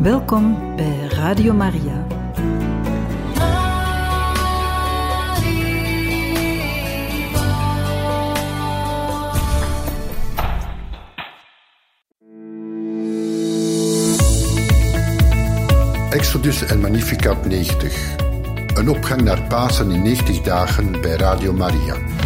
Welkom bij Radio Maria. Exodus en Magnificat 90. Een opgang naar Pasen in 90 dagen bij Radio Maria.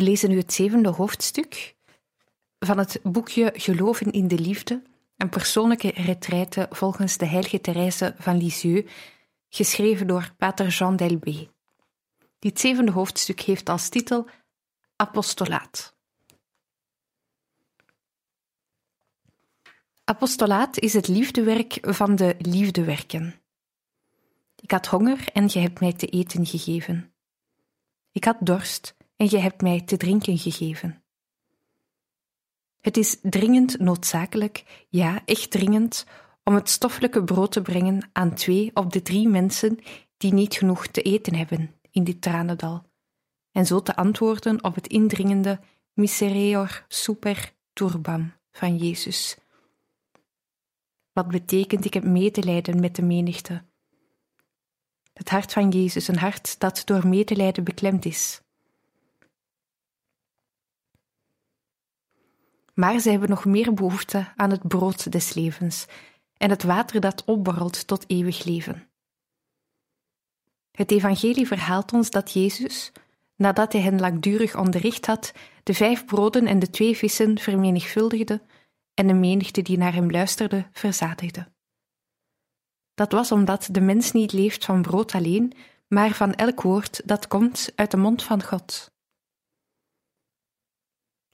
We lezen nu het zevende hoofdstuk van het boekje Geloven in de Liefde, een persoonlijke retraite volgens de heilige Therese van Lisieux, geschreven door Pater Jean Delbé. Dit zevende hoofdstuk heeft als titel Apostolaat. Apostolaat is het liefdewerk van de liefdewerken. Ik had honger en je hebt mij te eten gegeven. Ik had dorst en je hebt mij te drinken gegeven. Het is dringend noodzakelijk, ja, echt dringend, om het stoffelijke brood te brengen aan twee op de drie mensen die niet genoeg te eten hebben in dit tranendal, en zo te antwoorden op het indringende misereor super turbam van Jezus. Wat betekent ik heb medelijden met de menigte? Het hart van Jezus, een hart dat door medelijden beklemd is. Maar zij hebben nog meer behoefte aan het brood des levens en het water dat opborrelt tot eeuwig leven. Het Evangelie verhaalt ons dat Jezus, nadat hij hen langdurig onderricht had, de vijf broden en de twee vissen vermenigvuldigde en de menigte die naar hem luisterde verzadigde. Dat was omdat de mens niet leeft van brood alleen, maar van elk woord dat komt uit de mond van God.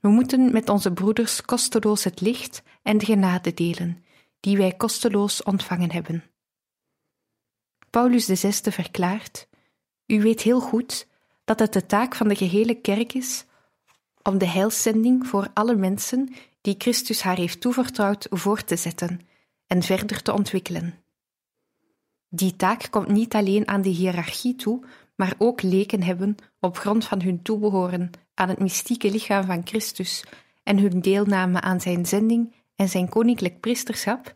We moeten met onze broeders kosteloos het licht en de genade delen, die wij kosteloos ontvangen hebben. Paulus VI verklaart: U weet heel goed dat het de taak van de gehele kerk is om de heilszending voor alle mensen die Christus haar heeft toevertrouwd voor te zetten en verder te ontwikkelen. Die taak komt niet alleen aan de hiërarchie toe, maar ook leken hebben op grond van hun toebehoren aan het mystieke lichaam van Christus en hun deelname aan zijn zending en zijn koninklijk priesterschap,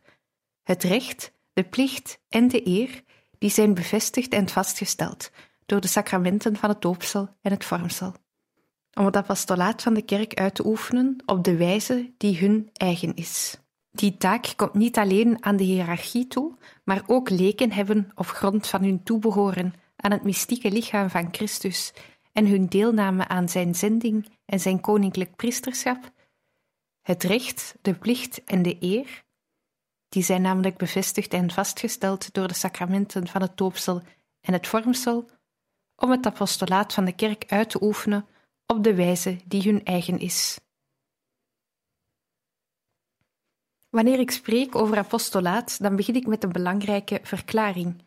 het recht, de plicht en de eer die zijn bevestigd en vastgesteld door de sacramenten van het doopsel en het vormsel, om het apostolaat van de kerk uit te oefenen op de wijze die hun eigen is. Die taak komt niet alleen aan de hiërarchie toe, maar ook leken hebben op grond van hun toebehoren aan het mystieke lichaam van Christus en hun deelname aan zijn zending en zijn koninklijk priesterschap, het recht, de plicht en de eer, die zijn namelijk bevestigd en vastgesteld door de sacramenten van het doopsel en het vormsel, om het apostolaat van de kerk uit te oefenen op de wijze die hun eigen is. Wanneer ik spreek over apostolaat, dan begin ik met een belangrijke verklaring.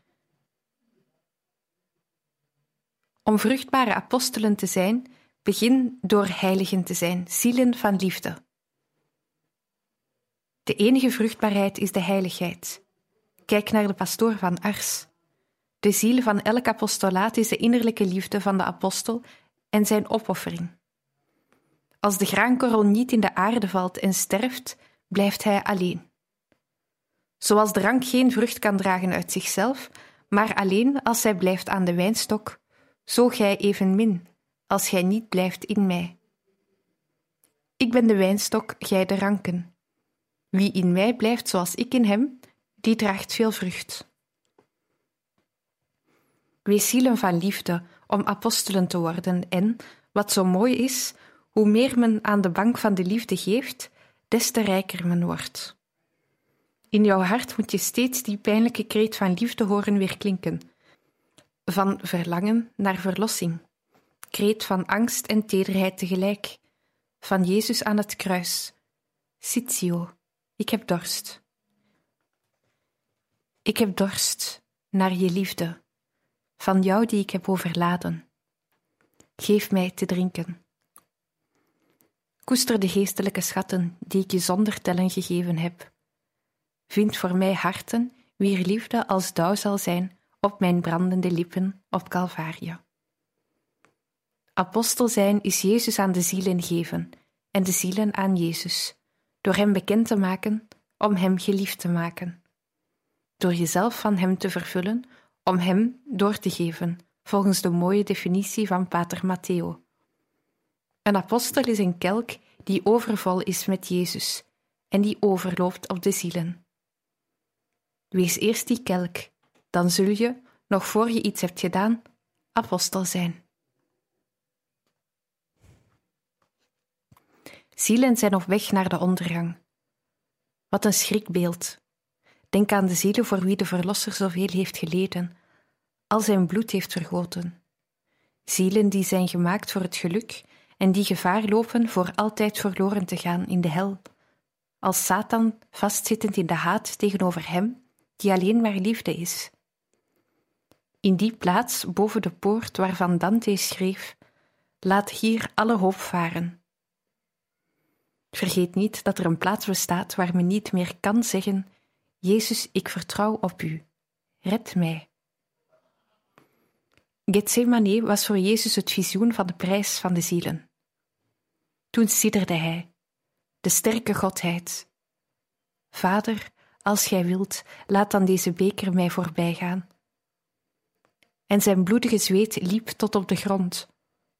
Om vruchtbare apostelen te zijn, begin door heiligen te zijn, zielen van liefde. De enige vruchtbaarheid is de heiligheid. Kijk naar de pastoor van Ars. De ziel van elk apostolaat is de innerlijke liefde van de apostel en zijn opoffering. Als de graankorrel niet in de aarde valt en sterft, blijft hij alleen. Zoals de rank geen vrucht kan dragen uit zichzelf, maar alleen als zij blijft aan de wijnstok, zo gij evenmin, als gij niet blijft in mij. Ik ben de wijnstok, gij de ranken. Wie in mij blijft zoals ik in hem, die draagt veel vrucht. Wees zielen van liefde om apostelen te worden en, wat zo mooi is, hoe meer men aan de bank van de liefde geeft, des te rijker men wordt. In jouw hart moet je steeds die pijnlijke kreet van liefde horen weerklinken van verlangen naar verlossing, kreet van angst en tederheid tegelijk, van Jezus aan het kruis. Sitio, ik heb dorst. Ik heb dorst naar je liefde, van jou die ik heb overladen. Geef mij te drinken. Koester de geestelijke schatten die ik je zonder tellen gegeven heb. Vind voor mij harten wier liefde als dauw zal zijn op mijn brandende lippen op Calvarie. Apostel zijn is Jezus aan de zielen geven en de zielen aan Jezus, door Hem bekend te maken, om Hem geliefd te maken. Door jezelf van Hem te vervullen, om Hem door te geven, volgens de mooie definitie van Pater Matteo. Een apostel is een kelk die overvol is met Jezus en die overloopt op de zielen. Wees eerst die kelk, dan zul je, nog voor je iets hebt gedaan, apostel zijn. Zielen zijn op weg naar de ondergang. Wat een schrikbeeld. Denk aan de zielen voor wie de Verlosser zoveel heeft geleden, al zijn bloed heeft vergoten. Zielen die zijn gemaakt voor het geluk en die gevaar lopen voor altijd verloren te gaan in de hel, als Satan vastzittend in de haat tegenover hem, die alleen maar liefde is. In die plaats boven de poort waarvan Dante schreef: Laat hier alle hoop varen. Vergeet niet dat er een plaats bestaat waar men niet meer kan zeggen: Jezus, ik vertrouw op u. Red mij. Gethsemane was voor Jezus het visioen van de prijs van de zielen. Toen sidderde hij, de sterke Godheid. Vader, als gij wilt, laat dan deze beker mij voorbijgaan. En zijn bloedige zweet liep tot op de grond,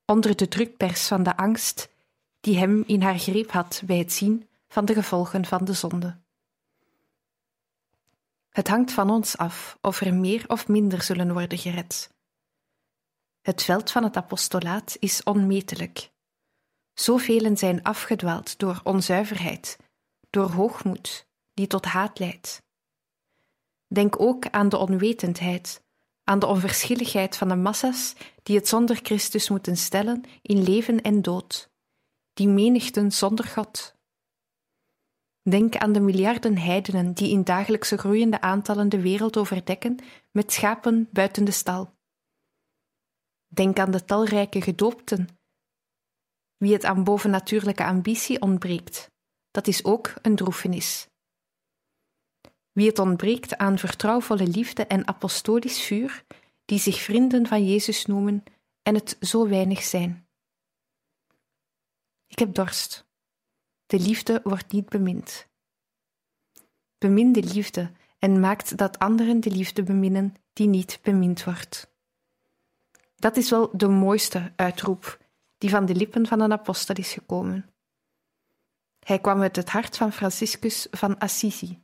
onder de drukpers van de angst die hem in haar greep had bij het zien van de gevolgen van de zonde. Het hangt van ons af of er meer of minder zullen worden gered. Het veld van het apostolaat is onmetelijk. Zoveel zijn afgedwaald door onzuiverheid, door hoogmoed, die tot haat leidt. Denk ook aan de onwetendheid, aan de onverschilligheid van de massa's die het zonder Christus moeten stellen in leven en dood, die menigten zonder God. Denk aan de miljarden heidenen die in dagelijkse groeiende aantallen de wereld overdekken met schapen buiten de stal. Denk aan de talrijke gedoopten. Wie het aan bovennatuurlijke ambitie ontbreekt, dat is ook een droefenis. Wie het ontbreekt aan vertrouwvolle liefde en apostolisch vuur, die zich vrienden van Jezus noemen en het zo weinig zijn. Ik heb dorst. De liefde wordt niet bemind. Bemin de liefde en maakt dat anderen de liefde beminnen die niet bemind wordt. Dat is wel de mooiste uitroep die van de lippen van een apostel is gekomen. Hij kwam uit het hart van Franciscus van Assisi.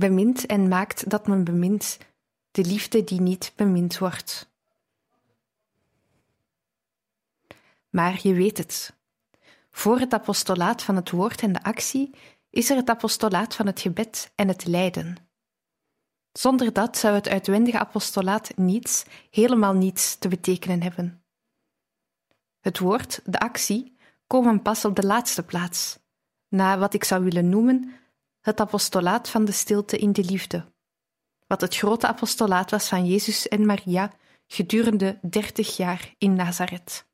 Bemint en maakt dat men bemint, de liefde die niet bemind wordt. Maar je weet het. Voor het apostolaat van het woord en de actie is er het apostolaat van het gebed en het lijden. Zonder dat zou het uitwendige apostolaat niets, helemaal niets te betekenen hebben. Het woord, de actie, komen pas op de laatste plaats, na wat ik zou willen noemen het apostolaat van de stilte in de liefde, wat het grote apostolaat was van Jezus en Maria gedurende dertig jaar in Nazareth.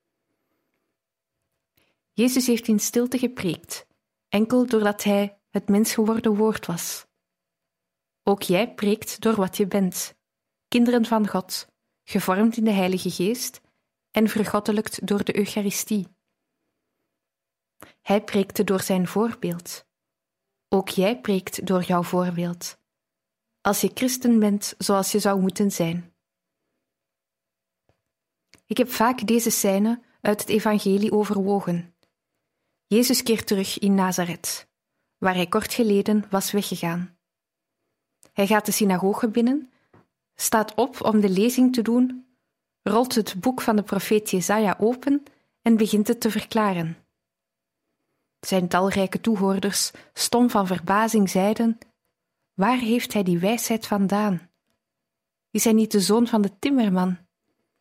Jezus heeft in stilte gepreekt, enkel doordat hij het mens geworden woord was. Ook jij preekt door wat je bent, kinderen van God, gevormd in de Heilige Geest en vergoddelijkt door de Eucharistie. Hij preekte door zijn voorbeeld. Ook jij preekt door jouw voorbeeld. Als je christen bent zoals je zou moeten zijn. Ik heb vaak deze scène uit het Evangelie overwogen. Jezus keert terug in Nazareth, waar hij kort geleden was weggegaan. Hij gaat de synagoge binnen, staat op om de lezing te doen, rolt het boek van de profeet Jesaja open en begint het te verklaren. Zijn talrijke toehoorders, stom van verbazing, zeiden: Waar heeft hij die wijsheid vandaan? Is hij niet de zoon van de timmerman?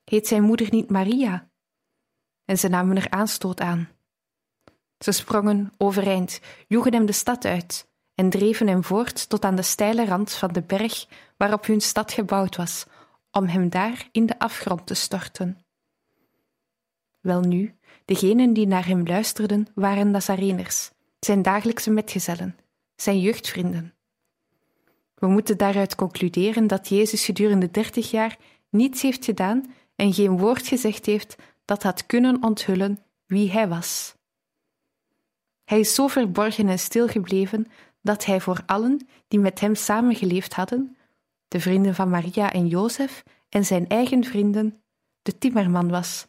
Heet zijn moeder niet Maria? En ze namen er aanstoot aan. Ze sprongen overeind, joegen hem de stad uit en dreven hem voort tot aan de steile rand van de berg waarop hun stad gebouwd was, om hem daar in de afgrond te storten. Welnu, degenen die naar hem luisterden waren Nazareners, zijn dagelijkse metgezellen, zijn jeugdvrienden. We moeten daaruit concluderen dat Jezus gedurende dertig jaar niets heeft gedaan en geen woord gezegd heeft dat had kunnen onthullen wie hij was. Hij is zo verborgen en stil gebleven dat hij voor allen die met hem samengeleefd hadden, de vrienden van Maria en Jozef en zijn eigen vrienden, de timmerman was,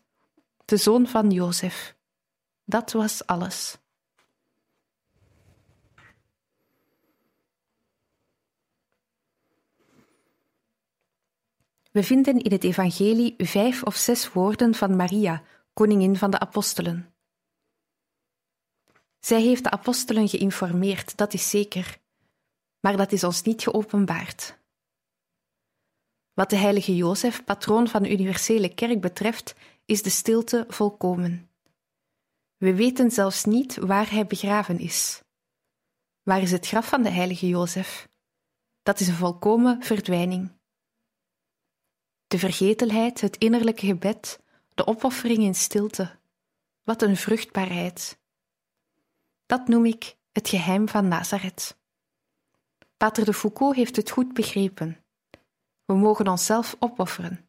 de zoon van Jozef. Dat was alles. We vinden in het Evangelie vijf of zes woorden van Maria, koningin van de apostelen. Zij heeft de apostelen geïnformeerd, dat is zeker, maar dat is ons niet geopenbaard. Wat de heilige Jozef, patroon van de universele kerk, betreft, is de stilte volkomen. We weten zelfs niet waar hij begraven is. Waar is het graf van de heilige Jozef? Dat is een volkomen verdwijning. De vergetelheid, het innerlijke gebed, de opoffering in stilte. Wat een vruchtbaarheid. Dat noem ik het geheim van Nazareth. Pater de Foucault heeft het goed begrepen. We mogen onszelf opofferen.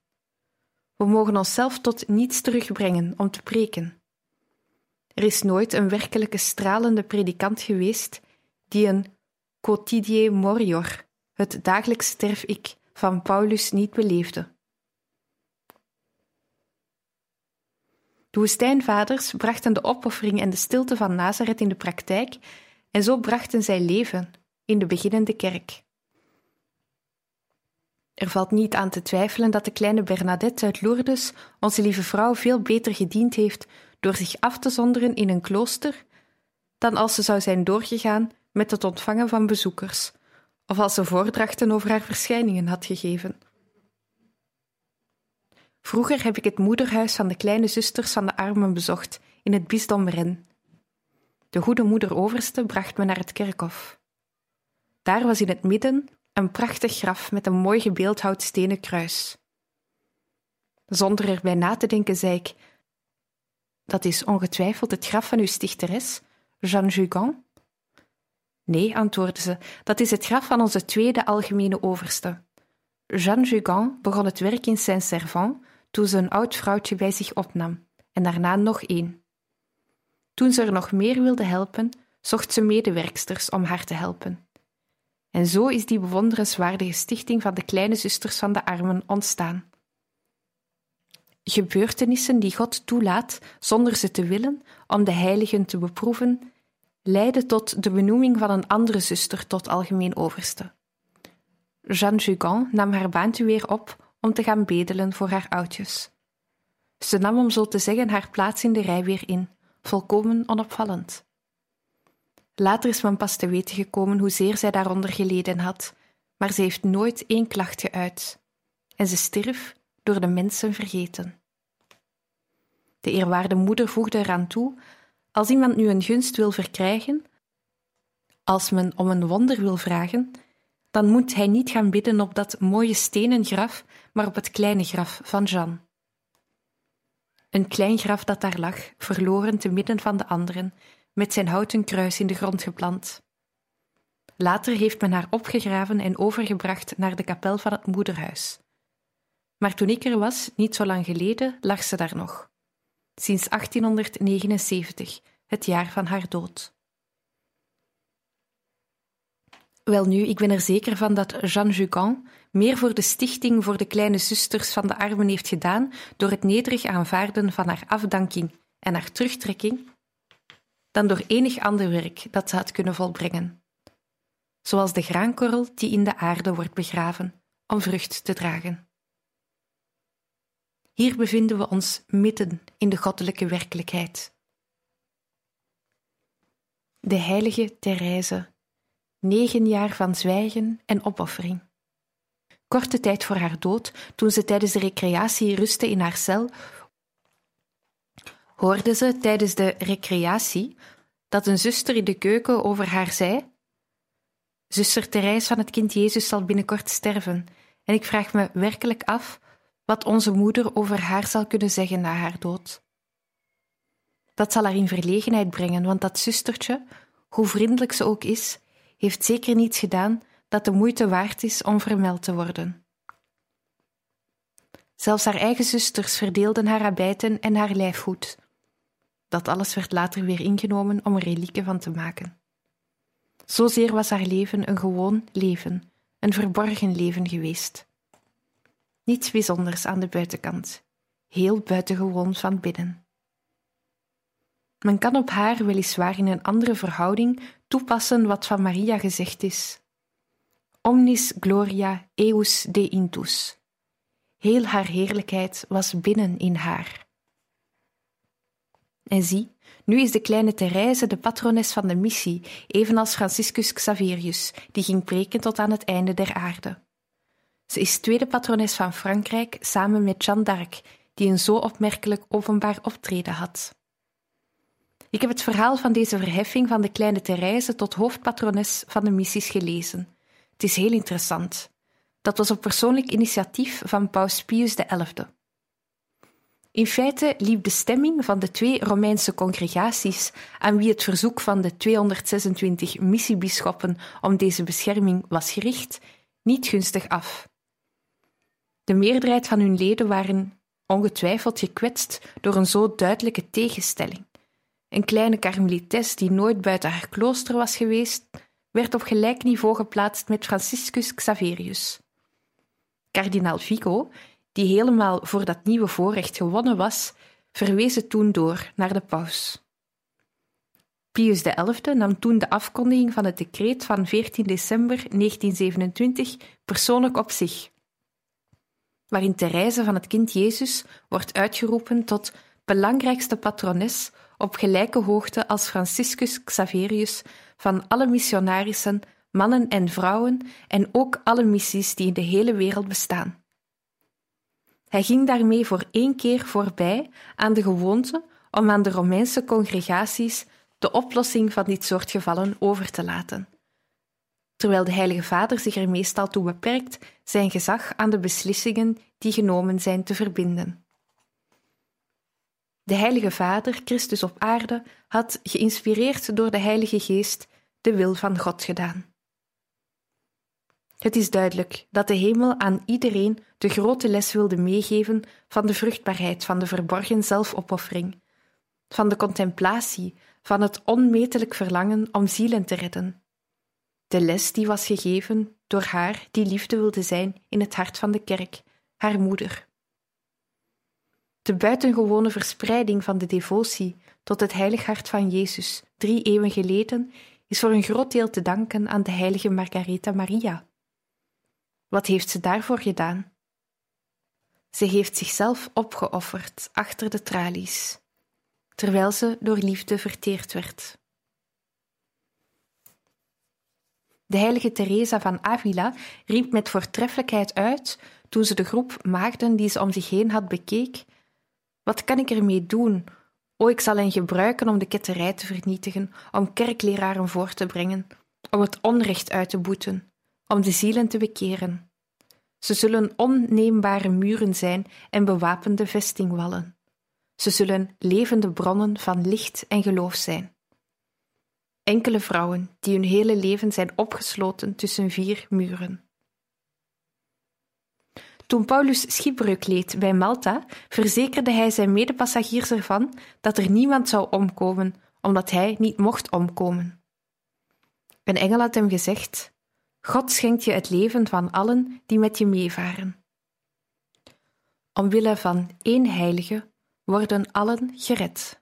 We mogen onszelf tot niets terugbrengen om te preken. Er is nooit een werkelijke stralende predikant geweest die een quotidie morior, het dagelijks sterf ik, van Paulus niet beleefde. De woestijnvaders brachten de opoffering en de stilte van Nazareth in de praktijk en zo brachten zij leven in de beginnende kerk. Er valt niet aan te twijfelen dat de kleine Bernadette uit Lourdes onze lieve vrouw veel beter gediend heeft door zich af te zonderen in een klooster dan als ze zou zijn doorgegaan met het ontvangen van bezoekers of als ze voordrachten over haar verschijningen had gegeven. Vroeger heb ik het moederhuis van de kleine zusters van de armen bezocht in het bisdom Rennes. De goede moeder overste bracht me naar het kerkhof. Daar was in het midden een prachtig graf met een mooi gebeeldhouwd stenen kruis. Zonder erbij na te denken, zei ik: Dat is ongetwijfeld het graf van uw stichteres, Jeanne Jugan? Nee, antwoordde ze, dat is het graf van onze tweede algemene overste. Jeanne Jugan begon het werk in Saint-Servant toen ze een oud vrouwtje bij zich opnam, en daarna nog één. Toen ze er nog meer wilde helpen, zocht ze medewerksters om haar te helpen. En zo is die bewonderenswaardige stichting van de kleine zusters van de armen ontstaan. Gebeurtenissen die God toelaat zonder ze te willen, om de heiligen te beproeven, leiden tot de benoeming van een andere zuster tot algemeen overste. Jeanne Jugan nam haar baantje weer op om te gaan bedelen voor haar oudjes. Ze nam om zo te zeggen haar plaats in de rij weer in, volkomen onopvallend. Later is men pas te weten gekomen hoezeer zij daaronder geleden had, maar ze heeft nooit één klacht geuit. En ze stierf door de mensen vergeten. De eerwaarde moeder voegde eraan toe: als iemand nu een gunst wil verkrijgen, als men om een wonder wil vragen, dan moet hij niet gaan bidden op dat mooie stenen graf, maar op het kleine graf van Jean. Een klein graf dat daar lag, verloren te midden van de anderen, met zijn houten kruis in de grond geplant. Later heeft men haar opgegraven en overgebracht naar de kapel van het moederhuis. Maar toen ik er was, niet zo lang geleden, lag ze daar nog. Sinds 1879, het jaar van haar dood. Welnu, ik ben er zeker van dat Jeanne Jugan meer voor de stichting voor de kleine zusters van de armen heeft gedaan door het nederig aanvaarden van haar afdanking en haar terugtrekking, dan door enig ander werk dat ze had kunnen volbrengen. Zoals de graankorrel die in de aarde wordt begraven om vrucht te dragen. Hier bevinden we ons midden in de goddelijke werkelijkheid. De heilige Therese negen jaar van zwijgen en opoffering. Korte tijd voor haar dood, toen ze tijdens de recreatie rustte in haar cel, hoorde ze tijdens de recreatie dat een zuster in de keuken over haar zei: Zuster Therese van het kind Jezus zal binnenkort sterven, en ik vraag me werkelijk af wat onze moeder over haar zal kunnen zeggen na haar dood. Dat zal haar in verlegenheid brengen, want dat zustertje, hoe vriendelijk ze ook is, heeft zeker niets gedaan dat de moeite waard is om vermeld te worden. Zelfs haar eigen zusters verdeelden haar abijten en haar lijfgoed. Dat alles werd later weer ingenomen om er relieken van te maken. Zozeer was haar leven een gewoon leven, een verborgen leven geweest. Niets bijzonders aan de buitenkant, heel buitengewoon van binnen. Men kan op haar weliswaar in een andere verhouding toepassen wat van Maria gezegd is. Omnis gloria eus de intus. Heel haar heerlijkheid was binnen in haar. En zie, nu is de kleine Therese de patrones van de missie, evenals Franciscus Xaverius, die ging preken tot aan het einde der aarde. Ze is tweede patrones van Frankrijk samen met Jeanne d'Arc, die een zo opmerkelijk openbaar optreden had. Ik heb het verhaal van deze verheffing van de kleine Therese tot hoofdpatrones van de missies gelezen. Het is heel interessant. Dat was op persoonlijk initiatief van Paus Pius XI. In feite liep de stemming van de twee Romeinse congregaties, aan wie het verzoek van de 226 missiebisschoppen om deze bescherming was gericht, niet gunstig af. De meerderheid van hun leden waren ongetwijfeld gekwetst door een zo duidelijke tegenstelling. Een kleine karmelites die nooit buiten haar klooster was geweest, werd op gelijk niveau geplaatst met Franciscus Xaverius. Kardinaal Vico, die helemaal voor dat nieuwe voorrecht gewonnen was, verwees het toen door naar de paus. Pius XI nam toen de afkondiging van het decreet van 14 december 1927 persoonlijk op zich, waarin Therese van het kind Jezus wordt uitgeroepen tot belangrijkste patrones op gelijke hoogte als Franciscus Xaverius van alle missionarissen, mannen en vrouwen en ook alle missies die in de hele wereld bestaan. Hij ging daarmee voor één keer voorbij aan de gewoonte om aan de Romeinse congregaties de oplossing van dit soort gevallen over te laten. Terwijl de Heilige Vader zich er meestal toe beperkt zijn gezag aan de beslissingen die genomen zijn te verbinden. De Heilige Vader, Christus op aarde, had, geïnspireerd door de Heilige Geest, de wil van God gedaan. Het is duidelijk dat de hemel aan iedereen de grote les wilde meegeven van de vruchtbaarheid van de verborgen zelfopoffering, van de contemplatie, van het onmetelijk verlangen om zielen te redden. De les die was gegeven door haar die liefde wilde zijn in het hart van de kerk, haar moeder. De buitengewone verspreiding van de devotie tot het heilig hart van Jezus drie eeuwen geleden is voor een groot deel te danken aan de heilige Margaretha Maria. Wat heeft ze daarvoor gedaan? Ze heeft zichzelf opgeofferd achter de tralies, terwijl ze door liefde verteerd werd. De heilige Teresa van Avila riep met voortreffelijkheid uit toen ze de groep maagden die ze om zich heen had bekeek wat kan ik ermee doen? O, ik zal hen gebruiken om de ketterij te vernietigen, om kerkleraren voor te brengen, om het onrecht uit te boeten, om de zielen te bekeren. Ze zullen onneembare muren zijn en bewapende vestingwallen. Ze zullen levende bronnen van licht en geloof zijn. Enkele vrouwen die hun hele leven zijn opgesloten tussen vier muren. Toen Paulus schipbreuk leed bij Malta, verzekerde hij zijn medepassagiers ervan dat er niemand zou omkomen, omdat hij niet mocht omkomen. Een engel had hem gezegd: God schenkt je het leven van allen die met je meevaren. Omwille van één heilige worden allen gered.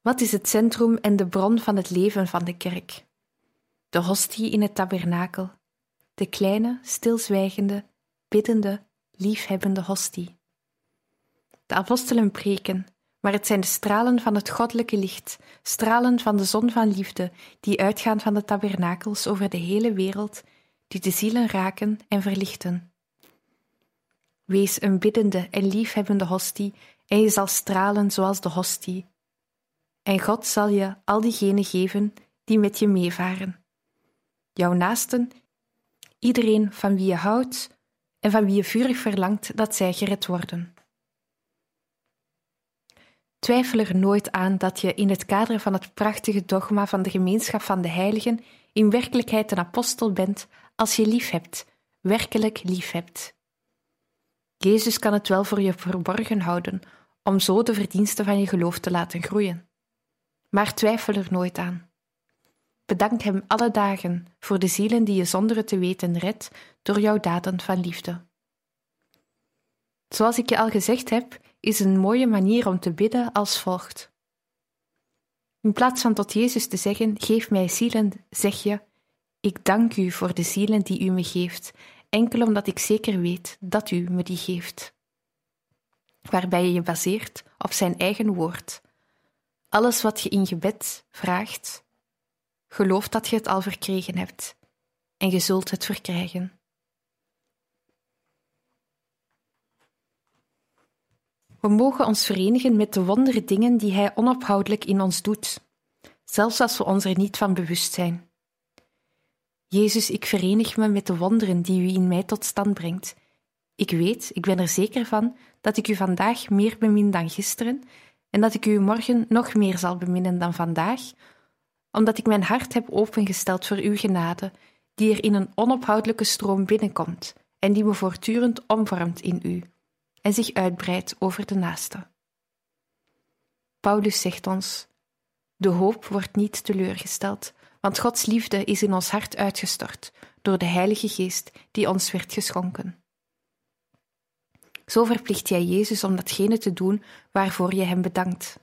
Wat is het centrum en de bron van het leven van de kerk? De hostie in het tabernakel, de kleine, stilzwijgende, biddende, liefhebbende hostie. De apostelen preken, maar het zijn de stralen van het goddelijke licht, stralen van de zon van liefde, die uitgaan van de tabernakels over de hele wereld, die de zielen raken en verlichten. Wees een biddende en liefhebbende hostie, en je zal stralen zoals de hostie. En God zal je al diegenen geven die met je meevaren. Jouw naasten iedereen van wie je houdt en van wie je vurig verlangt dat zij gered worden. Twijfel er nooit aan dat je in het kader van het prachtige dogma van de gemeenschap van de heiligen in werkelijkheid een apostel bent als je lief hebt, werkelijk lief hebt. Jezus kan het wel voor je verborgen houden, om zo de verdiensten van je geloof te laten groeien. Maar twijfel er nooit aan. Bedank Hem alle dagen voor de zielen die je zonder het te weten redt door jouw daden van liefde. Zoals ik je al gezegd heb, is een mooie manier om te bidden als volgt. In plaats van tot Jezus te zeggen: Geef mij zielen, zeg je: Ik dank u voor de zielen die u me geeft, enkel omdat ik zeker weet dat u me die geeft. Waarbij je je baseert op zijn eigen woord. Alles wat je in gebed vraagt, geloof dat je het al verkregen hebt, en je zult het verkrijgen. We mogen ons verenigen met de wondere dingen die Hij onophoudelijk in ons doet, zelfs als we ons er niet van bewust zijn. Jezus, ik verenig me met de wonderen die U in mij tot stand brengt. Ik weet, ik ben er zeker van, dat ik U vandaag meer bemin dan gisteren en dat ik U morgen nog meer zal beminnen dan vandaag, omdat ik mijn hart heb opengesteld voor Uw genade, die er in een onophoudelijke stroom binnenkomt en die me voortdurend omvormt in U en zich uitbreidt over de naaste. Paulus zegt ons: De hoop wordt niet teleurgesteld, want Gods liefde is in ons hart uitgestort door de Heilige Geest die ons werd geschonken. Zo verplicht jij Jezus om datgene te doen waarvoor je hem bedankt.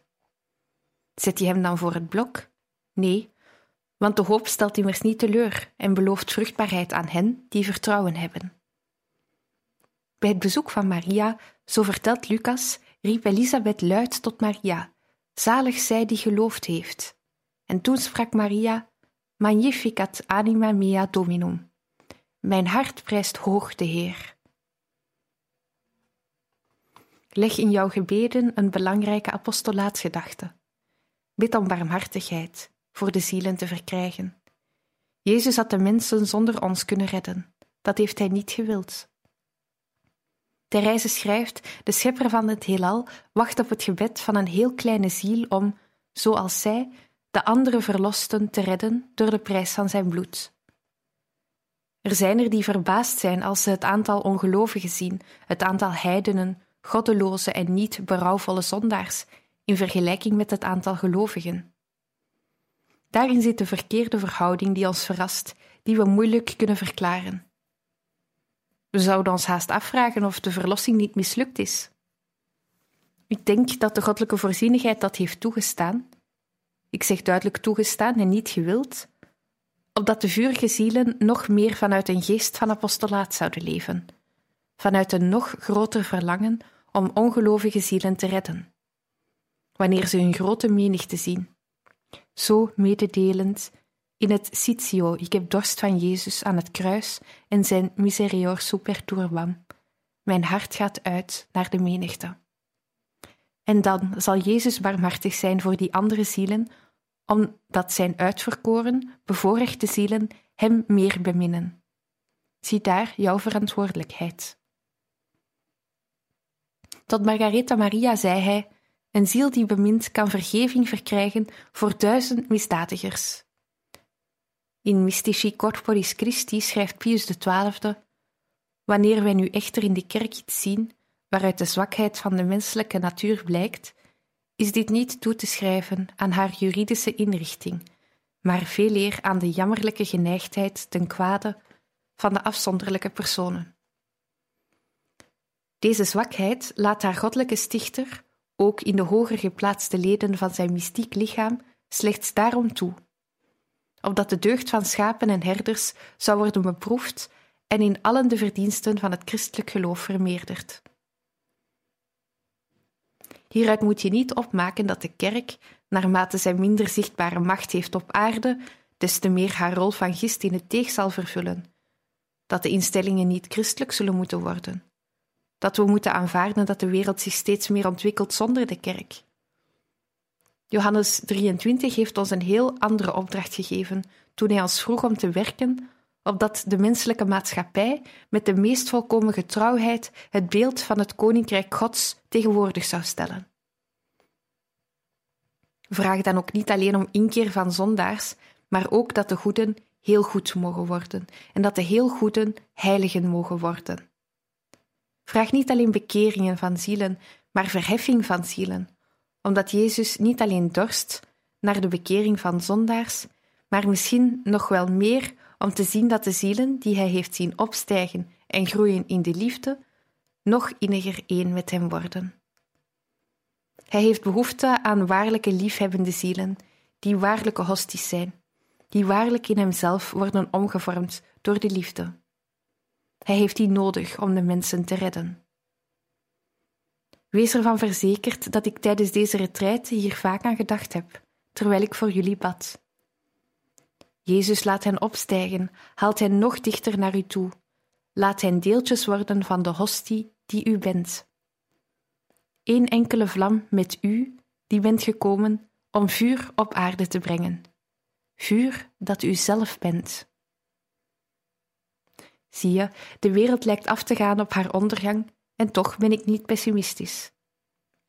Zet je hem dan voor het blok? Nee, want de hoop stelt immers niet teleur en belooft vruchtbaarheid aan hen die vertrouwen hebben. Bij het bezoek van Maria, zo vertelt Lucas, riep Elisabeth luid tot Maria: Zalig zij die geloofd heeft. En toen sprak Maria: Magnificat anima mea Dominum. Mijn hart prijst hoog de Heer. Leg in jouw gebeden een belangrijke apostolaatsgedachte. Bid om barmhartigheid voor de zielen te verkrijgen. Jezus had de mensen zonder ons kunnen redden. Dat heeft hij niet gewild. Therese schrijft: De schepper van het heelal wacht op het gebed van een heel kleine ziel om, zoals zij, de andere verlosten te redden door de prijs van zijn bloed. Er zijn er die verbaasd zijn als ze het aantal ongelovigen zien, het aantal heidenen, goddeloze en niet berouwvolle zondaars, in vergelijking met het aantal gelovigen. Daarin zit de verkeerde verhouding die ons verrast, die we moeilijk kunnen verklaren. We zouden ons haast afvragen of de verlossing niet mislukt is. Ik denk dat de goddelijke voorzienigheid dat heeft toegestaan. Ik zeg duidelijk toegestaan en niet gewild, opdat de vurige zielen nog meer vanuit een geest van apostolaat zouden leven, vanuit een nog groter verlangen om ongelovige zielen te redden. Wanneer ze hun grote menigte zien, zo mededelend in het Sitio, ik heb dorst van Jezus aan het kruis en zijn miserior super turbam. Mijn hart gaat uit naar de menigte. En dan zal Jezus barmhartig zijn voor die andere zielen, omdat zijn uitverkoren, bevoorrechte zielen hem meer beminnen. Zie daar jouw verantwoordelijkheid. Tot Margaretha Maria zei hij: Een ziel die bemint kan vergeving verkrijgen voor duizend misdadigers. In Mystici Corporis Christi schrijft Pius XII: Wanneer wij nu echter in de kerk iets zien waaruit de zwakheid van de menselijke natuur blijkt, is dit niet toe te schrijven aan haar juridische inrichting, maar veel eer aan de jammerlijke geneigdheid ten kwade van de afzonderlijke personen. Deze zwakheid laat haar goddelijke stichter, ook in de hoger geplaatste leden van zijn mystiek lichaam, slechts daarom toe opdat de deugd van schapen en herders zou worden beproefd en in allen de verdiensten van het christelijk geloof vermeerderd. Hieruit moet je niet opmaken dat de kerk, naarmate zij minder zichtbare macht heeft op aarde, des te meer haar rol van gist in het teeg zal vervullen, dat de instellingen niet christelijk zullen moeten worden, dat we moeten aanvaarden dat de wereld zich steeds meer ontwikkelt zonder de kerk, Johannes 23 heeft ons een heel andere opdracht gegeven toen hij ons vroeg om te werken opdat de menselijke maatschappij met de meest volkomen getrouwheid het beeld van het Koninkrijk Gods tegenwoordig zou stellen. Vraag dan ook niet alleen om inkeer van zondaars, maar ook dat de goeden heel goed mogen worden en dat de heel goeden heiligen mogen worden. Vraag niet alleen bekeringen van zielen, maar verheffing van zielen, omdat Jezus niet alleen dorst naar de bekering van zondaars, maar misschien nog wel meer om te zien dat de zielen die hij heeft zien opstijgen en groeien in de liefde, nog inniger één met hem worden. Hij heeft behoefte aan waarlijke liefhebbende zielen, die waarlijke hosties zijn, die waarlijk in hemzelf worden omgevormd door de liefde. Hij heeft die nodig om de mensen te redden. Wees ervan verzekerd dat ik tijdens deze retraite hier vaak aan gedacht heb, terwijl ik voor jullie bad. Jezus laat hen opstijgen, haalt hen nog dichter naar u toe, laat hen deeltjes worden van de hostie die u bent. Eén enkele vlam met u, die bent gekomen om vuur op aarde te brengen, vuur dat u zelf bent. Zie je, de wereld lijkt af te gaan op haar ondergang en toch ben ik niet pessimistisch.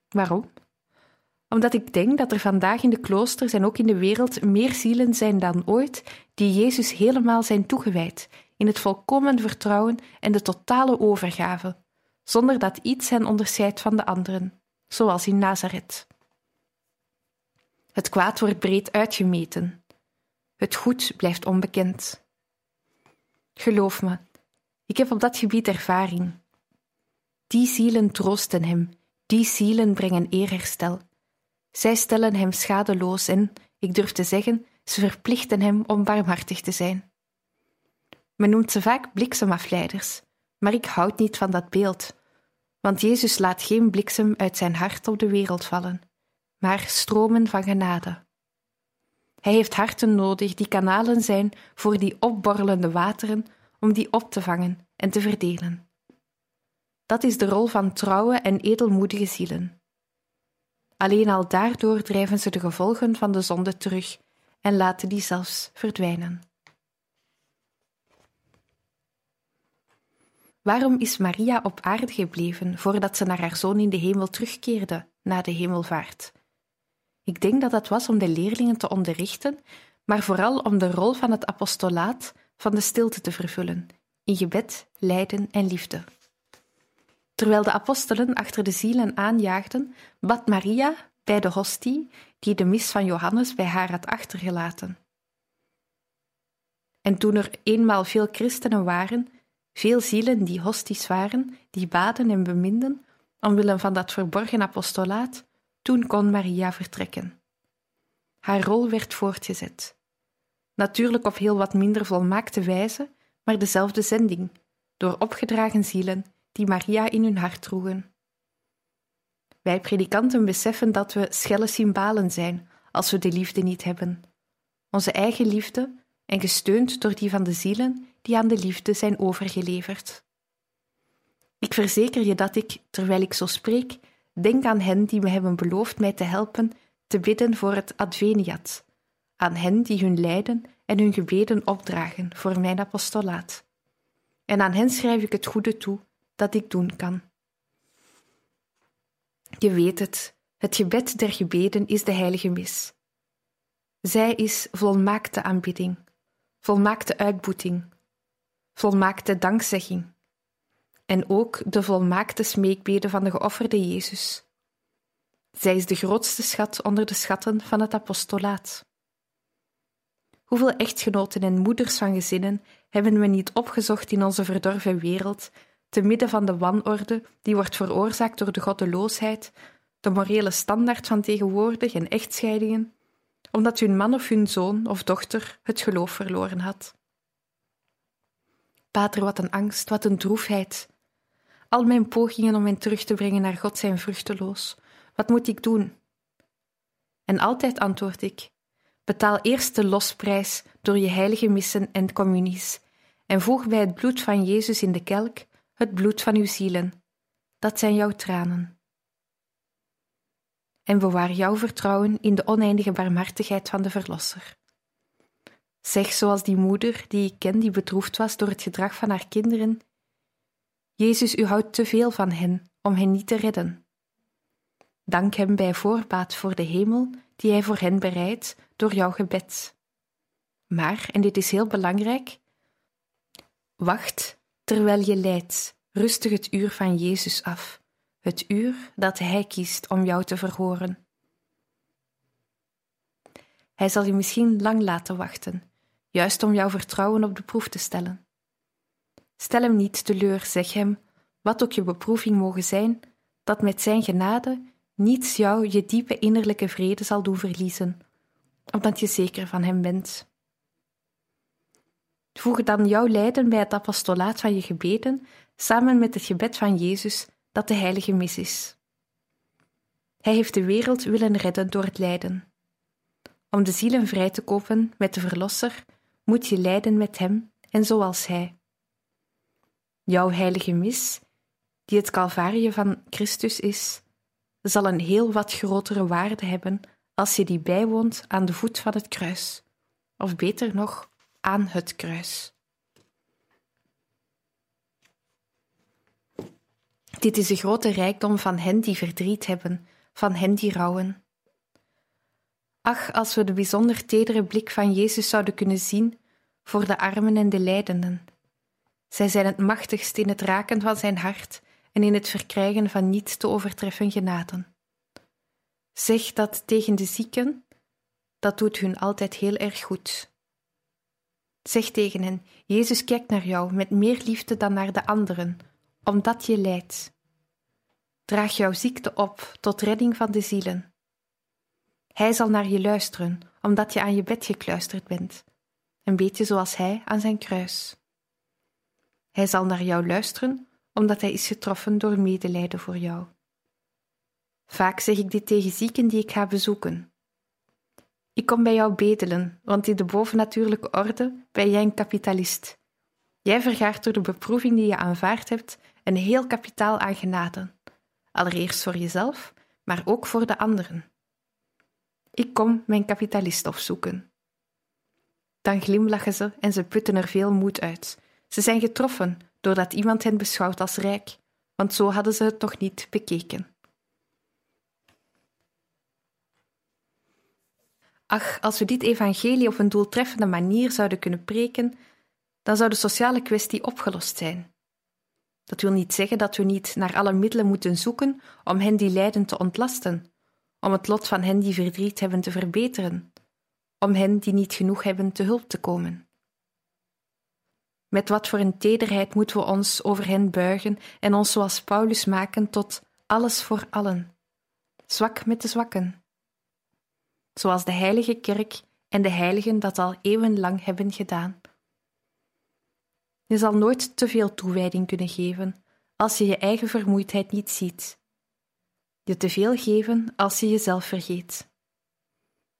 Waarom? Omdat ik denk dat er vandaag in de kloosters en ook in de wereld meer zielen zijn dan ooit die Jezus helemaal zijn toegewijd, in het volkomen vertrouwen en de totale overgave, zonder dat iets hen onderscheidt van de anderen, zoals in Nazareth. Het kwaad wordt breed uitgemeten. Het goed blijft onbekend. Geloof me, ik heb op dat gebied ervaring. Die zielen troosten hem, die zielen brengen eerherstel. Zij stellen hem schadeloos en, ik durf te zeggen, ze verplichten hem om barmhartig te zijn. Men noemt ze vaak bliksemafleiders, maar ik houd niet van dat beeld, want Jezus laat geen bliksem uit zijn hart op de wereld vallen, maar stromen van genade. Hij heeft harten nodig die kanalen zijn voor die opborrelende wateren, om die op te vangen en te verdelen. Dat is de rol van trouwe en edelmoedige zielen. Alleen al daardoor drijven ze de gevolgen van de zonde terug en laten die zelfs verdwijnen. Waarom is Maria op aarde gebleven voordat ze naar haar zoon in de hemel terugkeerde na de hemelvaart? Ik denk dat dat was om de leerlingen te onderrichten, maar vooral om de rol van het apostolaat van de stilte te vervullen, in gebed, lijden en liefde. Terwijl de apostelen achter de zielen aanjaagden, bad Maria bij de hostie die de mis van Johannes bij haar had achtergelaten. En toen er eenmaal veel christenen waren, veel zielen die hosties waren, die baden en beminden, omwille van dat verborgen apostolaat, toen kon Maria vertrekken. Haar rol werd voortgezet. Natuurlijk op heel wat minder volmaakte wijze, maar dezelfde zending, door opgedragen zielen die Maria in hun hart droegen. Wij predikanten beseffen dat we schelle cymbalen zijn als we de liefde niet hebben. Onze eigen liefde en gesteund door die van de zielen die aan de liefde zijn overgeleverd. Ik verzeker je dat ik, terwijl ik zo spreek, denk aan hen die me hebben beloofd mij te helpen te bidden voor het Adveniat, aan hen die hun lijden en hun gebeden opdragen voor mijn apostolaat. En aan hen schrijf ik het goede toe dat ik doen kan. Je weet het, het gebed der gebeden is de heilige mis. Zij is volmaakte aanbidding, volmaakte uitboeting, volmaakte dankzegging en ook de volmaakte smeekbede van de geofferde Jezus. Zij is de grootste schat onder de schatten van het apostolaat. Hoeveel echtgenoten en moeders van gezinnen hebben we niet opgezocht in onze verdorven wereld te midden van de wanorde die wordt veroorzaakt door de goddeloosheid, de morele standaard van tegenwoordig en echtscheidingen, omdat hun man of hun zoon of dochter het geloof verloren had. Pater, wat een angst, wat een droefheid. Al mijn pogingen om hen terug te brengen naar God zijn vruchteloos. Wat moet ik doen? En altijd antwoord ik: betaal eerst de losprijs door je heilige missen en communies, en voeg bij het bloed van Jezus in de kelk het bloed van uw zielen. Dat zijn jouw tranen. En bewaar jouw vertrouwen in de oneindige barmhartigheid van de Verlosser. Zeg zoals die moeder die ik ken, die bedroefd was door het gedrag van haar kinderen: Jezus, u houdt te veel van hen om hen niet te redden. Dank hem bij voorbaat voor de hemel die hij voor hen bereidt door jouw gebed. Maar, en dit is heel belangrijk, wacht terwijl je lijdt rustig het uur van Jezus af, het uur dat Hij kiest om jou te verhoren. Hij zal je misschien lang laten wachten, juist om jouw vertrouwen op de proef te stellen. Stel hem niet teleur, zeg hem, wat ook je beproeving mogen zijn, dat met zijn genade niets jou je diepe innerlijke vrede zal doen verliezen, omdat je zeker van hem bent. Voeg dan jouw lijden bij het apostolaat van je gebeden samen met het gebed van Jezus dat de heilige mis is. Hij heeft de wereld willen redden door het lijden. Om de zielen vrij te kopen met de Verlosser moet je lijden met Hem en zoals Hij. Jouw heilige mis, die het Calvarie van Christus is, zal een heel wat grotere waarde hebben als je die bijwoont aan de voet van het kruis, of beter nog, aan het kruis. Dit is de grote rijkdom van hen die verdriet hebben, van hen die rouwen. Ach, als we de bijzonder tedere blik van Jezus zouden kunnen zien voor de armen en de lijdenden. Zij zijn het machtigst in het raken van zijn hart en in het verkrijgen van niet te overtreffen genaden. Zeg dat tegen de zieken, dat doet hun altijd heel erg goed. Zeg tegen hen: Jezus kijkt naar jou met meer liefde dan naar de anderen, omdat je lijdt. Draag jouw ziekte op tot redding van de zielen. Hij zal naar je luisteren, omdat je aan je bed gekluisterd bent, een beetje zoals hij aan zijn kruis. Hij zal naar jou luisteren, omdat hij is getroffen door medelijden voor jou. Vaak zeg ik dit tegen zieken die ik ga bezoeken. Ik kom bij jou bedelen, want in de bovennatuurlijke orde ben jij een kapitalist. Jij vergaart door de beproeving die je aanvaard hebt een heel kapitaal aan genade. Allereerst voor jezelf, maar ook voor de anderen. Ik kom mijn kapitalist opzoeken. Dan glimlachen ze en ze putten er veel moed uit. Ze zijn getroffen doordat iemand hen beschouwt als rijk, want zo hadden ze het toch niet bekeken. Ach, als we dit evangelie op een doeltreffende manier zouden kunnen preken, dan zou de sociale kwestie opgelost zijn. Dat wil niet zeggen dat we niet naar alle middelen moeten zoeken om hen die lijden te ontlasten, om het lot van hen die verdriet hebben te verbeteren, om hen die niet genoeg hebben te hulp te komen. Met wat voor een tederheid moeten we ons over hen buigen en ons zoals Paulus maken tot alles voor allen, zwak met de zwakken, zoals de Heilige Kerk en de heiligen dat al eeuwenlang hebben gedaan. Je zal nooit te veel toewijding kunnen geven als je je eigen vermoeidheid niet ziet. Je te veel geven als je jezelf vergeet.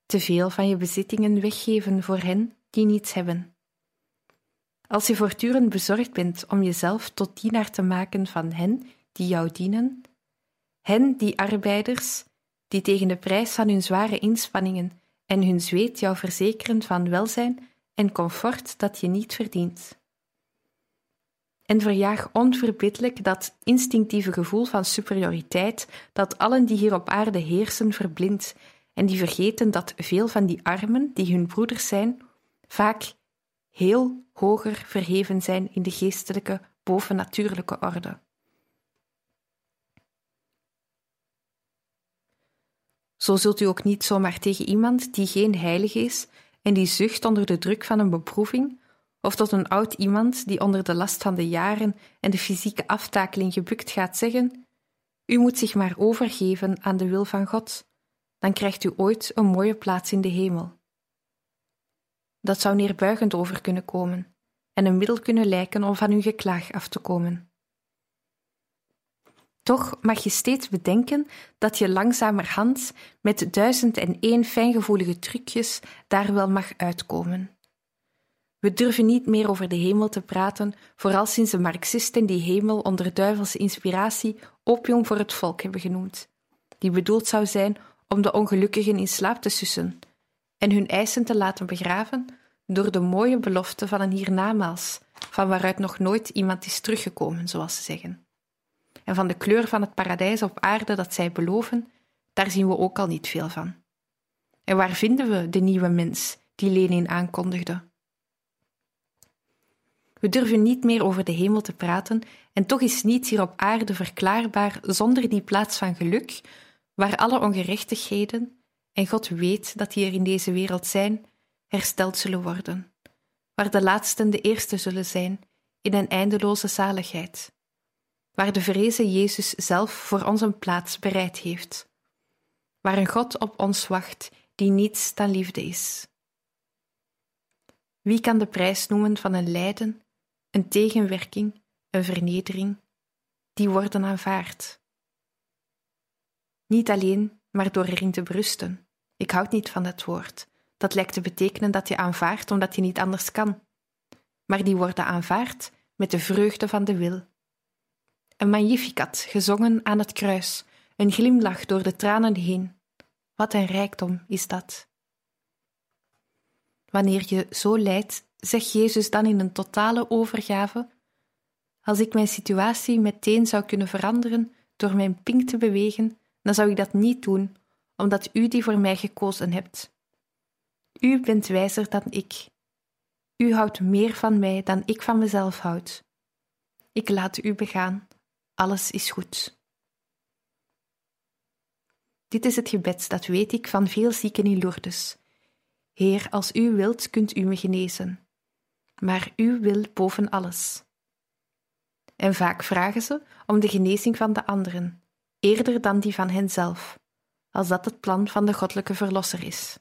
Te veel van je bezittingen weggeven voor hen die niets hebben. Als je voortdurend bezorgd bent om jezelf tot dienaar te maken van hen die jou dienen, hen die arbeiders, die tegen de prijs van hun zware inspanningen en hun zweet jou verzekeren van welzijn en comfort dat je niet verdient en verjaag onverbiddelijk dat instinctieve gevoel van superioriteit dat allen die hier op aarde heersen verblindt en die vergeten dat veel van die armen, die hun broeders zijn, vaak heel hoger verheven zijn in de geestelijke, bovennatuurlijke orde. Zo zult u ook niet zomaar tegen iemand die geen heilige is en die zucht onder de druk van een beproeving of tot een oud iemand die onder de last van de jaren en de fysieke aftakeling gebukt gaat zeggen: U moet zich maar overgeven aan de wil van God, dan krijgt u ooit een mooie plaats in de hemel. Dat zou neerbuigend over kunnen komen en een middel kunnen lijken om van uw geklaag af te komen. Toch mag je steeds bedenken dat je langzamerhand met duizend en één fijngevoelige trucjes daar wel mag uitkomen. We durven niet meer over de hemel te praten, vooral sinds de Marxisten die hemel onder duivelse inspiratie opium voor het volk hebben genoemd, die bedoeld zou zijn om de ongelukkigen in slaap te sussen en hun eisen te laten begraven door de mooie belofte van een hiernamaals, van waaruit nog nooit iemand is teruggekomen, zoals ze zeggen. En van de kleur van het paradijs op aarde dat zij beloven, daar zien we ook al niet veel van. En waar vinden we de nieuwe mens die Lenin aankondigde. We durven niet meer over de hemel te praten, en toch is niets hier op aarde verklaarbaar zonder die plaats van geluk, waar alle ongerechtigheden, en God weet dat die er in deze wereld zijn, hersteld zullen worden, waar de laatsten de eerste zullen zijn in een eindeloze zaligheid, waar de vrezen Jezus zelf voor ons een plaats bereid heeft, waar een God op ons wacht die niets dan liefde is. Wie kan de prijs noemen van een lijden, een tegenwerking, een vernedering, die worden aanvaard? Niet alleen, maar door erin te berusten. Ik houd niet van dat woord. Dat lijkt te betekenen dat je aanvaardt omdat je niet anders kan. Maar die worden aanvaard met de vreugde van de wil. Een magnificat gezongen aan het kruis, een glimlach door de tranen heen. Wat een rijkdom is dat. Wanneer je zo lijdt, zegt Jezus dan in een totale overgave: Als ik mijn situatie meteen zou kunnen veranderen door mijn pink te bewegen, dan zou ik dat niet doen, omdat u die voor mij gekozen hebt. U bent wijzer dan ik. U houdt meer van mij dan ik van mezelf houd. Ik laat u begaan. Alles is goed. Dit is het gebed, dat weet ik van veel zieken in Lourdes. Heer, als u wilt, kunt u me genezen. Maar u wil boven alles. En vaak vragen ze om de genezing van de anderen, eerder dan die van henzelf, als dat het plan van de goddelijke Verlosser is.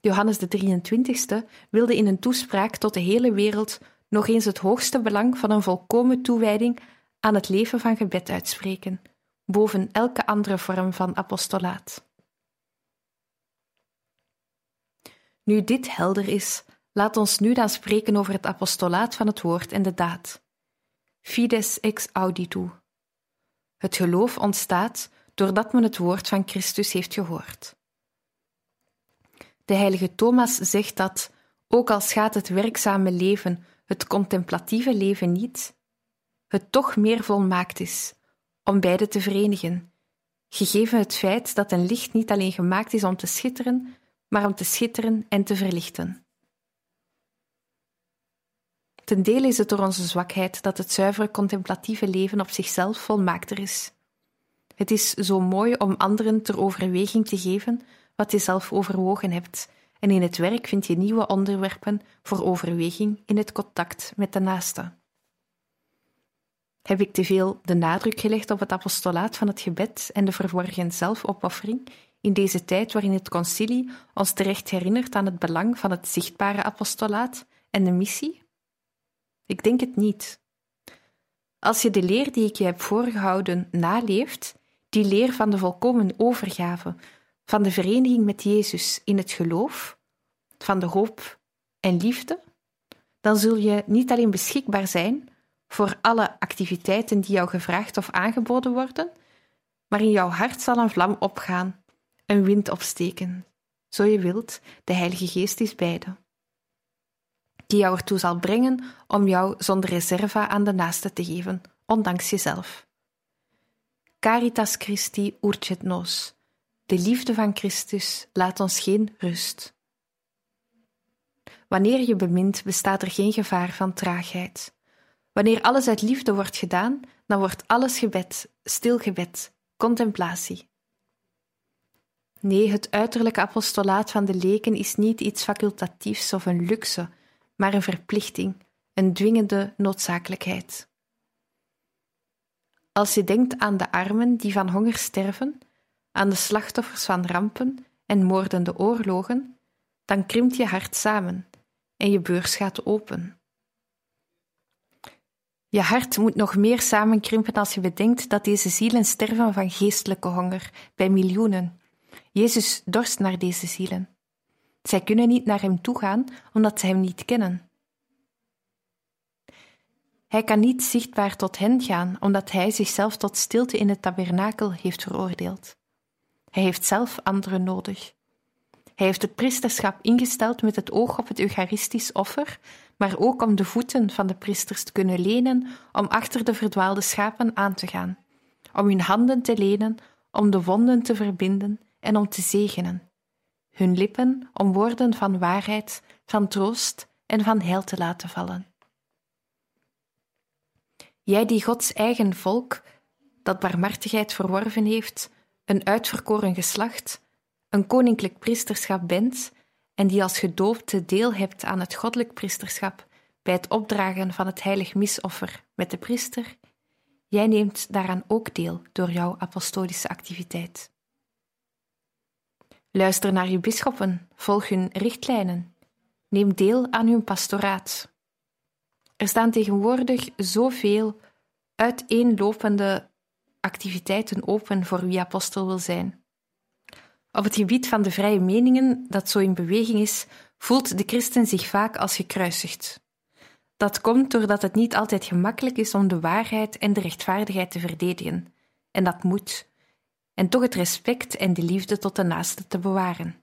Johannes de 23ste wilde in een toespraak tot de hele wereld nog eens het hoogste belang van een volkomen toewijding aan het leven van gebed uitspreken, boven elke andere vorm van apostolaat. Nu dit helder is, laat ons nu dan spreken over het apostolaat van het woord en de daad. Fides ex auditu. Het geloof ontstaat doordat men het woord van Christus heeft gehoord. De heilige Thomas zegt dat, ook al schaadt het werkzame leven, het contemplatieve leven niet, het toch meer volmaakt is om beide te verenigen, gegeven het feit dat een licht niet alleen gemaakt is om te schitteren, maar om te schitteren en te verlichten. Ten dele is het door onze zwakheid dat het zuivere contemplatieve leven op zichzelf volmaakter is. Het is zo mooi om anderen ter overweging te geven wat je zelf overwogen hebt, en in het werk vind je nieuwe onderwerpen voor overweging in het contact met de naaste. Heb ik te veel de nadruk gelegd op het apostolaat van het gebed en de verworgen zelfopoffering in deze tijd waarin het concilie ons terecht herinnert aan het belang van het zichtbare apostolaat en de missie? Ik denk het niet. Als je de leer die ik je heb voorgehouden naleeft, die leer van de volkomen overgave, van de vereniging met Jezus in het geloof, van de hoop en liefde, dan zul je niet alleen beschikbaar zijn voor alle activiteiten die jou gevraagd of aangeboden worden, maar in jouw hart zal een vlam opgaan, een wind opsteken. Zo je wilt, de Heilige Geest is beide. Die jou ertoe zal brengen om jou zonder reserva aan de naaste te geven, ondanks jezelf. Caritas Christi urcet nos. De liefde van Christus laat ons geen rust. Wanneer je bemint, bestaat er geen gevaar van traagheid. Wanneer alles uit liefde wordt gedaan, dan wordt alles gebed, stilgebed, contemplatie. Nee, het uiterlijke apostolaat van de leken is niet iets facultatiefs of een luxe, maar een verplichting, een dwingende noodzakelijkheid. Als je denkt aan de armen die van honger sterven, aan de slachtoffers van rampen en moordende oorlogen, dan krimpt je hart samen en je beurs gaat open. Je hart moet nog meer samenkrimpen als je bedenkt dat deze zielen sterven van geestelijke honger bij miljoenen. Jezus dorst naar deze zielen. Zij kunnen niet naar hem toegaan omdat ze hem niet kennen. Hij kan niet zichtbaar tot hen gaan, omdat hij zichzelf tot stilte in het tabernakel heeft veroordeeld. Hij heeft zelf anderen nodig. Hij heeft het priesterschap ingesteld met het oog op het Eucharistisch offer, maar ook om de voeten van de priesters te kunnen lenen om achter de verdwaalde schapen aan te gaan, om hun handen te lenen, om de wonden te verbinden en om te zegenen. hun lippen om woorden van waarheid, van troost en van heil te laten vallen. Jij die Gods eigen volk, dat barmhartigheid verworven heeft, een uitverkoren geslacht, een koninklijk priesterschap bent en die als gedoopte deel hebt aan het goddelijk priesterschap bij het opdragen van het heilig misoffer met de priester, jij neemt daaraan ook deel door jouw apostolische activiteit. Luister naar uw bisschoppen, volg hun richtlijnen, neem deel aan hun pastoraat. Er staan tegenwoordig zoveel uiteenlopende activiteiten open voor wie apostel wil zijn. Op het gebied van de vrije meningen, dat zo in beweging is, voelt de christen zich vaak als gekruisigd. Dat komt doordat het niet altijd gemakkelijk is om de waarheid en de rechtvaardigheid te verdedigen. En dat moet. En toch het respect en de liefde tot de naaste te bewaren.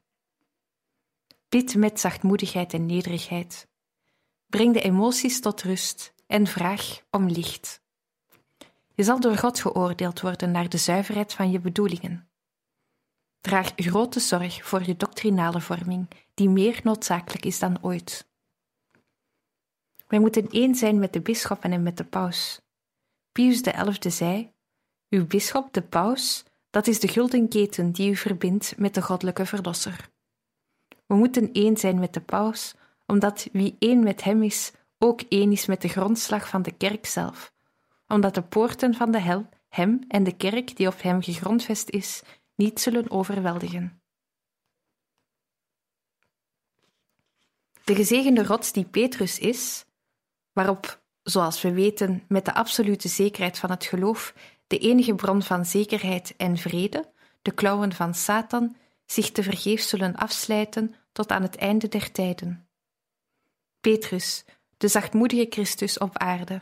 Bid met zachtmoedigheid en nederigheid. Breng de emoties tot rust en vraag om licht. Je zal door God geoordeeld worden naar de zuiverheid van je bedoelingen. Draag grote zorg voor je doctrinale vorming, die meer noodzakelijk is dan ooit. Wij moeten één zijn met de bisschoppen en met de paus. Pius XI zei: Uw bisschop, de paus, dat is de gulden keten die u verbindt met de goddelijke verlosser. We moeten één zijn met de paus, omdat wie één met hem is, ook één is met de grondslag van de kerk zelf, omdat de poorten van de hel hem en de kerk die op hem gegrondvest is, niet zullen overweldigen. De gezegende rots die Petrus is, waarop, zoals we weten, met de absolute zekerheid van het geloof de enige bron van zekerheid en vrede, de klauwen van Satan, zich te vergeefs zullen afslijten tot aan het einde der tijden. Petrus, de zachtmoedige Christus op aarde.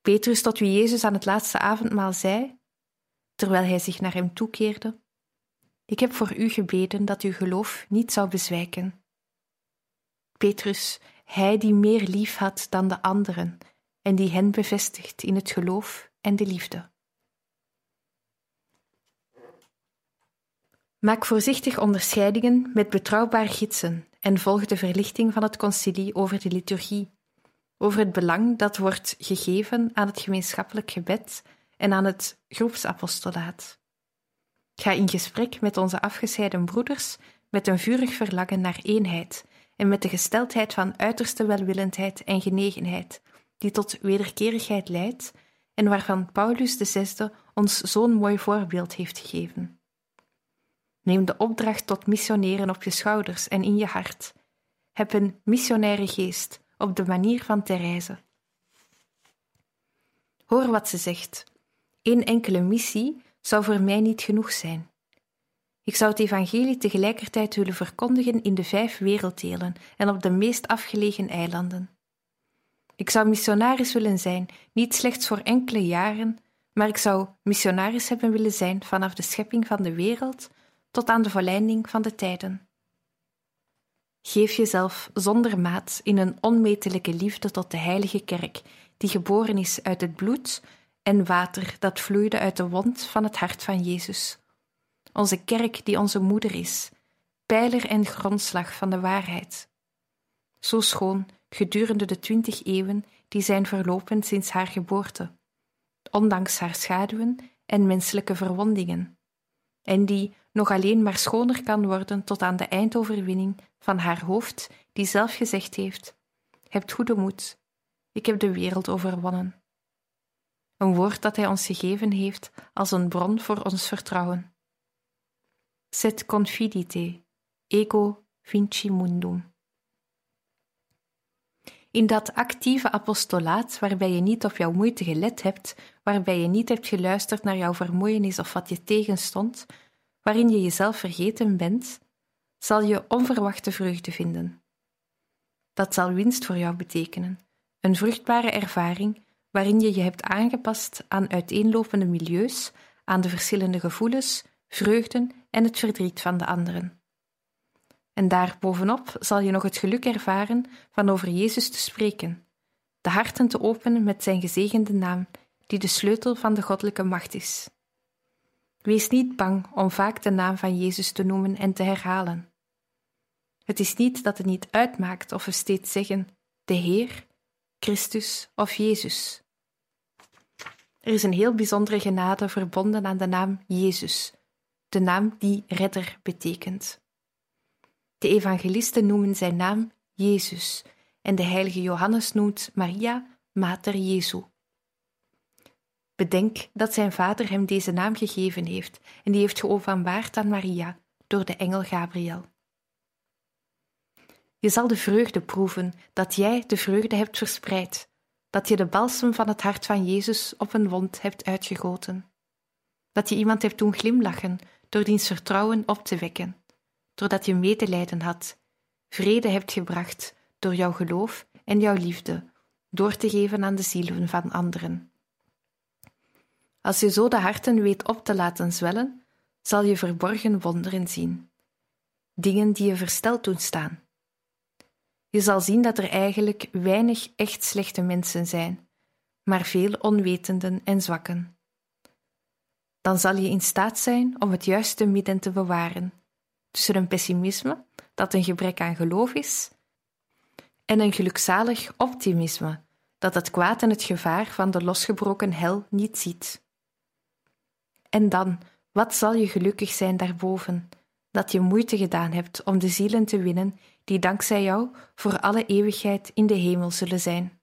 Petrus, tot wie Jezus aan het laatste avondmaal zei, terwijl hij zich naar hem toekeerde: Ik heb voor u gebeden dat uw geloof niet zou bezwijken. Petrus, hij die meer lief had dan de anderen en die hen bevestigt in het geloof en de liefde. Maak voorzichtig onderscheidingen met betrouwbare gidsen en volg de verlichting van het concilie over de liturgie, over het belang dat wordt gegeven aan het gemeenschappelijk gebed en aan het groepsapostolaat. Ga in gesprek met onze afgescheiden broeders met een vurig verlangen naar eenheid en met de gesteldheid van uiterste welwillendheid en genegenheid, die tot wederkerigheid leidt en waarvan Paulus VI ons zo'n mooi voorbeeld heeft gegeven. Neem de opdracht tot missioneren op je schouders en in je hart. Heb een missionaire geest op de manier van Therese. Hoor wat ze zegt. Eén enkele missie zou voor mij niet genoeg zijn. Ik zou het evangelie tegelijkertijd willen verkondigen in de vijf werelddelen en op de meest afgelegen eilanden. Ik zou missionaris willen zijn, niet slechts voor enkele jaren, maar ik zou missionaris hebben willen zijn vanaf de schepping van de wereld tot aan de volleinding van de tijden. Geef jezelf zonder maat in een onmetelijke liefde tot de heilige kerk, die geboren is uit het bloed en water dat vloeide uit de wond van het hart van Jezus. Onze kerk die onze moeder is, pijler en grondslag van de waarheid. Zo schoon gedurende de twintig eeuwen die zijn verlopen sinds haar geboorte, ondanks haar schaduwen en menselijke verwondingen, en die nog alleen maar schoner kan worden tot aan de eindoverwinning van haar hoofd, die zelf gezegd heeft: Hebt goede moed, ik heb de wereld overwonnen. Een woord dat hij ons gegeven heeft als een bron voor ons vertrouwen. Set confidite, ego vinci mundum. In dat actieve apostolaat, waarbij je niet op jouw moeite gelet hebt, waarbij je niet hebt geluisterd naar jouw vermoeienis of wat je tegenstond, waarin je jezelf vergeten bent, zal je onverwachte vreugde vinden. Dat zal winst voor jou betekenen, een vruchtbare ervaring waarin je je hebt aangepast aan uiteenlopende milieus, aan de verschillende gevoelens, vreugden en het verdriet van de anderen. En daarbovenop zal je nog het geluk ervaren van over Jezus te spreken, de harten te openen met zijn gezegende naam, die de sleutel van de goddelijke macht is. Wees niet bang om vaak de naam van Jezus te noemen en te herhalen. Het is niet dat het niet uitmaakt of we steeds zeggen de Heer, Christus of Jezus. Er is een heel bijzondere genade verbonden aan de naam Jezus, de naam die redder betekent. De evangelisten noemen zijn naam Jezus en de heilige Johannes noemt Maria Mater Jesu. Bedenk dat zijn vader hem deze naam gegeven heeft en die heeft geopenbaard aan Maria door de engel Gabriel. Je zal de vreugde proeven dat jij de vreugde hebt verspreid, dat je de balsem van het hart van Jezus op een wond hebt uitgegoten, dat je iemand hebt doen glimlachen door diens vertrouwen op te wekken, doordat je medelijden had, vrede hebt gebracht door jouw geloof en jouw liefde, door te geven aan de zielen van anderen. Als je zo de harten weet op te laten zwellen, zal je verborgen wonderen zien, dingen die je versteld doen staan. Je zal zien dat er eigenlijk weinig echt slechte mensen zijn, maar veel onwetenden en zwakken. Dan zal je in staat zijn om het juiste midden te bewaren tussen een pessimisme, dat een gebrek aan geloof is, en een gelukzalig optimisme, dat het kwaad en het gevaar van de losgebroken hel niet ziet. En dan, wat zal je gelukkig zijn daarboven, dat je moeite gedaan hebt om de zielen te winnen die dankzij jou voor alle eeuwigheid in de hemel zullen zijn.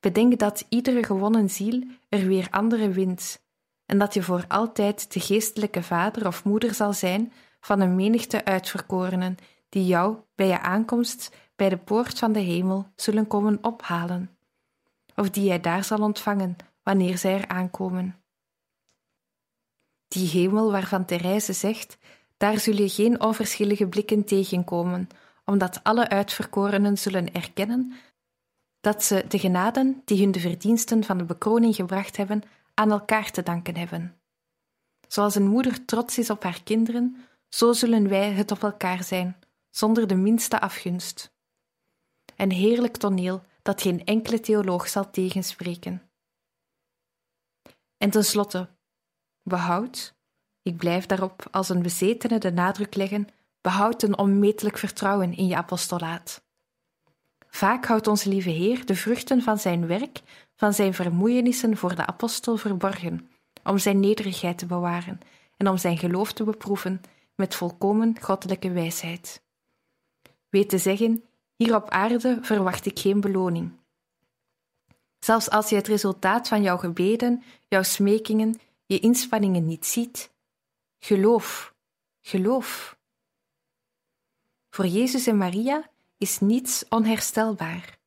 Bedenk dat iedere gewonnen ziel er weer andere wint, en dat je voor altijd de geestelijke vader of moeder zal zijn van een menigte uitverkorenen die jou bij je aankomst bij de poort van de hemel zullen komen ophalen, of die jij daar zal ontvangen wanneer zij er aankomen. Die hemel waarvan Therese zegt, daar zul je geen onverschillige blikken tegenkomen, omdat alle uitverkorenen zullen erkennen dat ze de genaden die hun de verdiensten van de bekroning gebracht hebben, aan elkaar te danken hebben. Zoals een moeder trots is op haar kinderen, zo zullen wij het op elkaar zijn, zonder de minste afgunst. Een heerlijk toneel dat geen enkele theoloog zal tegenspreken. En tenslotte, behoud, ik blijf daarop als een bezetene de nadruk leggen, behoud een onmetelijk vertrouwen in je apostolaat. Vaak houdt onze lieve Heer de vruchten van zijn werk, van zijn vermoeienissen voor de apostel verborgen, om zijn nederigheid te bewaren en om zijn geloof te beproeven met volkomen goddelijke wijsheid. Weet te zeggen, hier op aarde verwacht ik geen beloning. Zelfs als je het resultaat van jouw gebeden, jouw smekingen, je inspanningen niet ziet, geloof, geloof. Voor Jezus en Maria is niets onherstelbaar.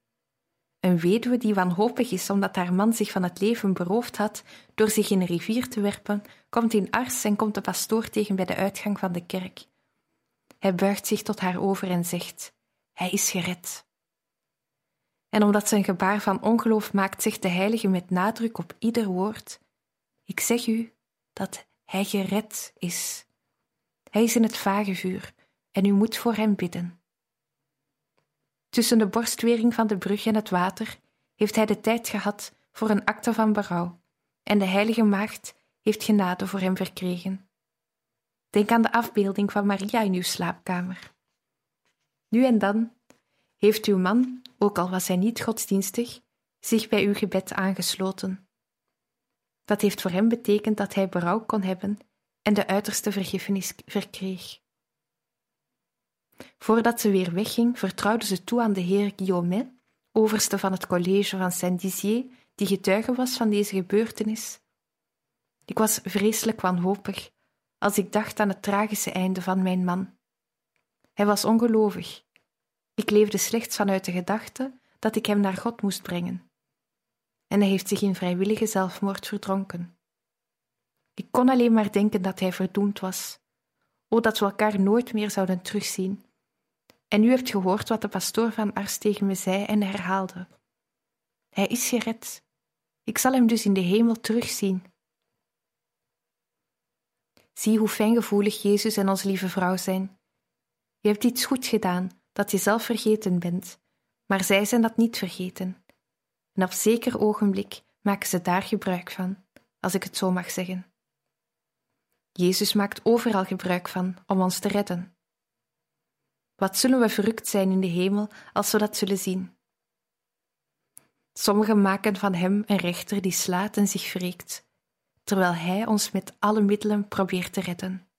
Een weduwe die wanhopig is omdat haar man zich van het leven beroofd had door zich in een rivier te werpen, komt in ars en komt de pastoor tegen bij de uitgang van de kerk. Hij buigt zich tot haar over en zegt: Hij is gered. En omdat ze een gebaar van ongeloof maakt, zegt de heilige met nadruk op ieder woord: Ik zeg u dat hij gered is. Hij is in het vagevuur en u moet voor hem bidden. Tussen de borstwering van de brug en het water heeft hij de tijd gehad voor een acte van berouw, en de heilige maagd heeft genade voor hem verkregen. Denk aan de afbeelding van Maria in uw slaapkamer. Nu en dan heeft uw man, ook al was hij niet godsdienstig, zich bij uw gebed aangesloten. Dat heeft voor hem betekend dat hij berouw kon hebben en de uiterste vergiffenis verkreeg. Voordat ze weer wegging, vertrouwde ze toe aan de heer Guillaumet, overste van het college van Saint-Dizier, die getuige was van deze gebeurtenis. Ik was vreselijk wanhopig als ik dacht aan het tragische einde van mijn man. Hij was ongelovig. Ik leefde slechts vanuit de gedachte dat ik hem naar God moest brengen. En hij heeft zich in vrijwillige zelfmoord verdronken. Ik kon alleen maar denken dat hij verdoemd was. O, dat we elkaar nooit meer zouden terugzien. En u hebt gehoord wat de pastoor van Ars tegen me zei en herhaalde. Hij is gered. Ik zal hem dus in de hemel terugzien. Zie hoe fijngevoelig Jezus en onze lieve vrouw zijn. Je hebt iets goed gedaan, dat je zelf vergeten bent, maar zij zijn dat niet vergeten. En op zeker ogenblik maken ze daar gebruik van, als ik het zo mag zeggen. Jezus maakt overal gebruik van om ons te redden. Wat zullen we verrukt zijn in de hemel als we dat zullen zien? Sommigen maken van hem een rechter die slaat en zich wreekt, terwijl hij ons met alle middelen probeert te redden.